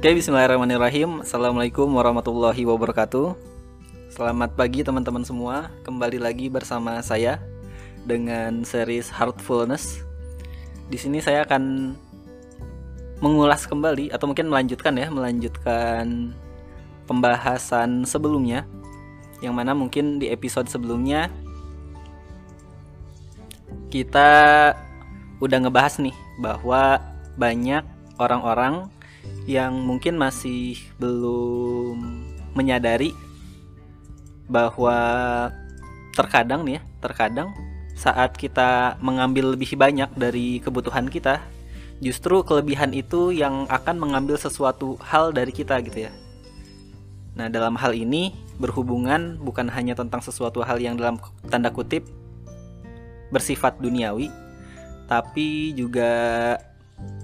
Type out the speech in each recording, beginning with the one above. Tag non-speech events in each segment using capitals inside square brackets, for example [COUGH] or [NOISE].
Oke, bismillahirrahmanirrahim. Assalamualaikum warahmatullahi wabarakatuh. Selamat pagi teman-teman semua. Kembali lagi bersama saya dengan series Heartfulness. Di sini saya akan mengulas kembali atau mungkin melanjutkan ya, melanjutkan pembahasan sebelumnya yang mana mungkin di episode sebelumnya kita udah ngebahas nih bahwa banyak orang-orang yang mungkin masih belum menyadari bahwa terkadang nih ya, terkadang saat kita mengambil lebih banyak dari kebutuhan kita, justru kelebihan itu yang akan mengambil sesuatu hal dari kita gitu ya. Nah, dalam hal ini berhubungan bukan hanya tentang sesuatu hal yang dalam tanda kutip bersifat duniawi, tapi juga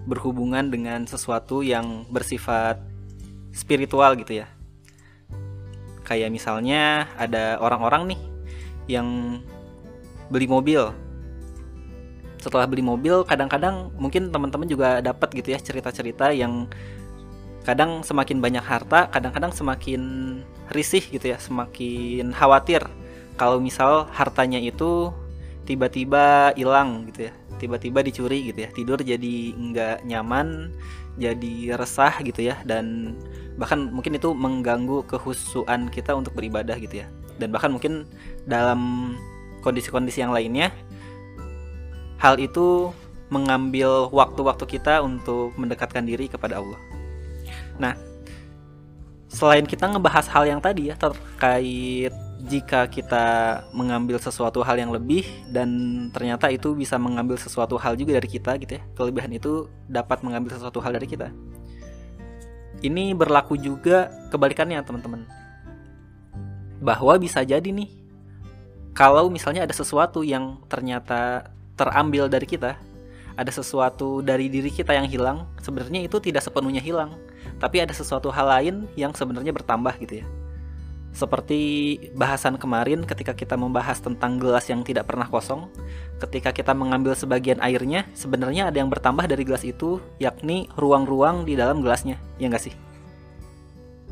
berhubungan dengan sesuatu yang bersifat spiritual gitu ya. Kayak misalnya ada orang-orang nih yang beli mobil. Setelah beli mobil, kadang-kadang mungkin teman-teman juga dapat gitu ya cerita-cerita yang kadang semakin banyak harta, kadang-kadang semakin risih gitu ya, semakin khawatir kalau misal hartanya itu tiba-tiba hilang gitu ya. Tiba-tiba dicuri gitu ya. Tidur jadi nggak nyaman jadi resah gitu ya. Dan bahkan mungkin itu mengganggu kehusuan kita untuk beribadah gitu ya. Dan bahkan mungkin dalam kondisi-kondisi yang lainnya hal itu mengambil waktu-waktu kita untuk mendekatkan diri kepada Allah. Nah, selain kita ngebahas hal yang tadi ya terkait jika kita mengambil sesuatu hal yang lebih dan ternyata itu bisa mengambil sesuatu hal juga dari kita gitu ya kelebihan itu dapat mengambil sesuatu hal dari kita. Ini berlaku juga kebalikannya teman-teman. Bahwa bisa jadi nih kalau misalnya ada sesuatu yang ternyata terambil dari kita ada sesuatu dari diri kita yang hilang sebenarnya itu tidak sepenuhnya hilang tapi ada sesuatu hal lain yang sebenarnya bertambah gitu ya seperti bahasan kemarin ketika kita membahas tentang gelas yang tidak pernah kosong, ketika kita mengambil sebagian airnya, sebenarnya ada yang bertambah dari gelas itu, yakni ruang-ruang di dalam gelasnya, ya nggak sih?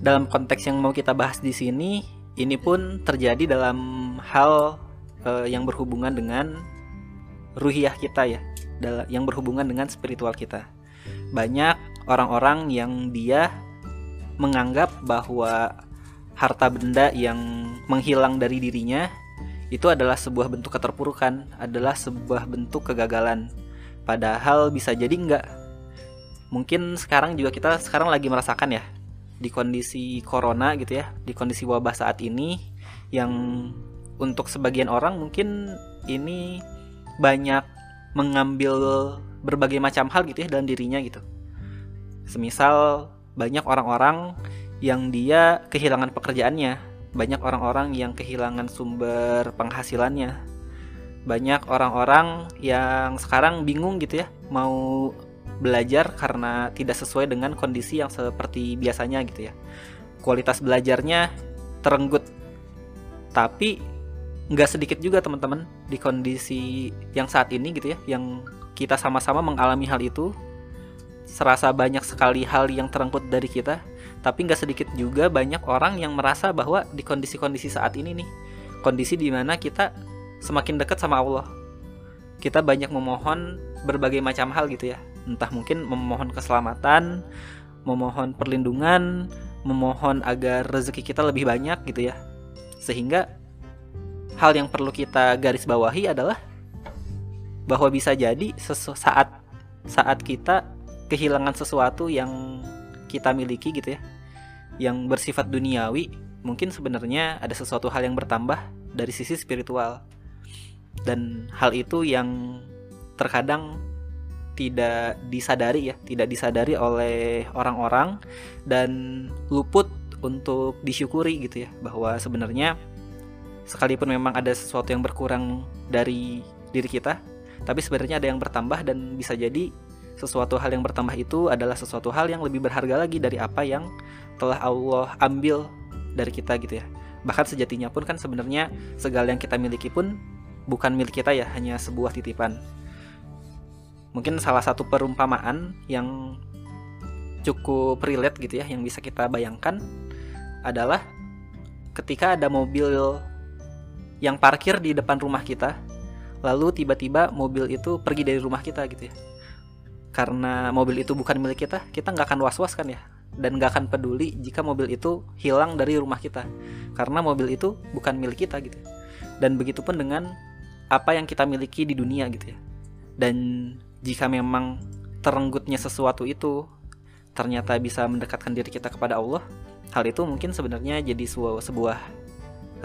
Dalam konteks yang mau kita bahas di sini, ini pun terjadi dalam hal uh, yang berhubungan dengan ruhiyah kita ya, yang berhubungan dengan spiritual kita. Banyak orang-orang yang dia menganggap bahwa harta benda yang menghilang dari dirinya itu adalah sebuah bentuk keterpurukan, adalah sebuah bentuk kegagalan. Padahal bisa jadi enggak. Mungkin sekarang juga kita sekarang lagi merasakan ya di kondisi corona gitu ya, di kondisi wabah saat ini yang untuk sebagian orang mungkin ini banyak mengambil berbagai macam hal gitu ya dalam dirinya gitu. Semisal banyak orang-orang yang dia kehilangan pekerjaannya, banyak orang-orang yang kehilangan sumber penghasilannya, banyak orang-orang yang sekarang bingung gitu ya mau belajar karena tidak sesuai dengan kondisi yang seperti biasanya gitu ya. Kualitas belajarnya terenggut, tapi nggak sedikit juga teman-teman di kondisi yang saat ini gitu ya, yang kita sama-sama mengalami hal itu, serasa banyak sekali hal yang terenggut dari kita tapi nggak sedikit juga banyak orang yang merasa bahwa di kondisi-kondisi saat ini nih kondisi di mana kita semakin dekat sama Allah. Kita banyak memohon berbagai macam hal gitu ya. Entah mungkin memohon keselamatan memohon perlindungan memohon agar rezeki kita lebih banyak gitu ya. Sehingga hal yang perlu kita garis bawahi adalah bahwa bisa jadi saat saat kita kehilangan sesuatu yang kita miliki gitu ya yang bersifat duniawi mungkin sebenarnya ada sesuatu hal yang bertambah dari sisi spiritual. Dan hal itu yang terkadang tidak disadari ya tidak disadari oleh orang-orang dan luput untuk disyukuri gitu ya bahwa sebenarnya sekalipun memang ada sesuatu yang berkurang dari diri kita tapi sebenarnya ada yang bertambah dan bisa jadi sesuatu hal yang bertambah itu adalah sesuatu hal yang lebih berharga lagi dari apa yang telah Allah ambil dari kita gitu ya. Bahkan sejatinya pun kan sebenarnya segala yang kita miliki pun bukan milik kita ya, hanya sebuah titipan. Mungkin salah satu perumpamaan yang cukup relate gitu ya yang bisa kita bayangkan adalah ketika ada mobil yang parkir di depan rumah kita lalu tiba-tiba mobil itu pergi dari rumah kita gitu ya karena mobil itu bukan milik kita kita nggak akan was-was kan ya. Dan nggak akan peduli jika mobil itu hilang dari rumah kita. Karena mobil itu bukan milik kita gitu. Dan begitupun dengan apa yang kita miliki di dunia gitu ya. Dan jika memang terenggutnya sesuatu itu ternyata bisa mendekatkan diri kita kepada Allah hal itu mungkin sebenarnya jadi sebuah, sebuah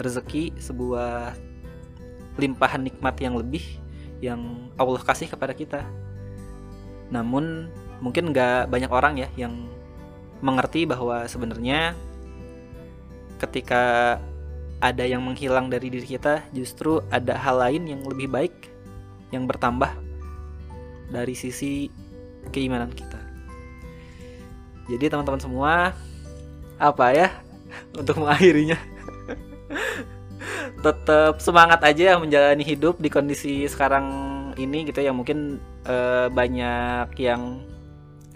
rezeki sebuah limpahan nikmat yang lebih yang Allah kasih kepada kita namun mungkin nggak banyak orang ya yang mengerti bahwa sebenarnya ketika ada yang menghilang dari diri kita, justru ada hal lain yang lebih baik yang bertambah dari sisi keimanan kita. Jadi teman-teman semua, apa ya [LAUGHS] untuk mengakhirinya? [LAUGHS] Tetap semangat aja menjalani hidup di kondisi sekarang ini gitu ya mungkin eh, banyak yang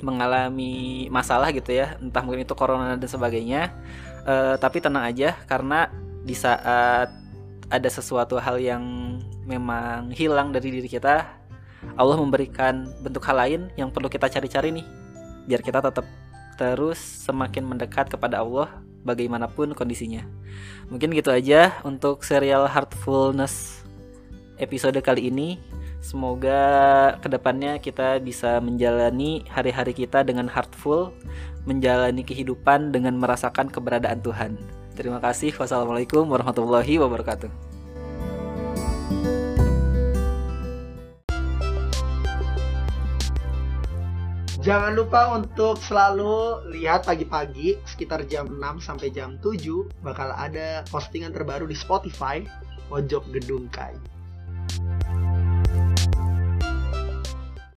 mengalami masalah gitu ya entah mungkin itu corona dan sebagainya. Uh, tapi tenang aja karena di saat ada sesuatu hal yang memang hilang dari diri kita Allah memberikan bentuk hal lain yang perlu kita cari-cari nih biar kita tetap terus semakin mendekat kepada Allah bagaimanapun kondisinya. Mungkin gitu aja untuk serial Heartfulness episode kali ini Semoga ke depannya kita bisa menjalani hari-hari kita dengan heartful, menjalani kehidupan dengan merasakan keberadaan Tuhan. Terima kasih. Wassalamualaikum warahmatullahi wabarakatuh. Jangan lupa untuk selalu lihat pagi-pagi sekitar jam 6 sampai jam 7 bakal ada postingan terbaru di Spotify Pojok Gedung Kai.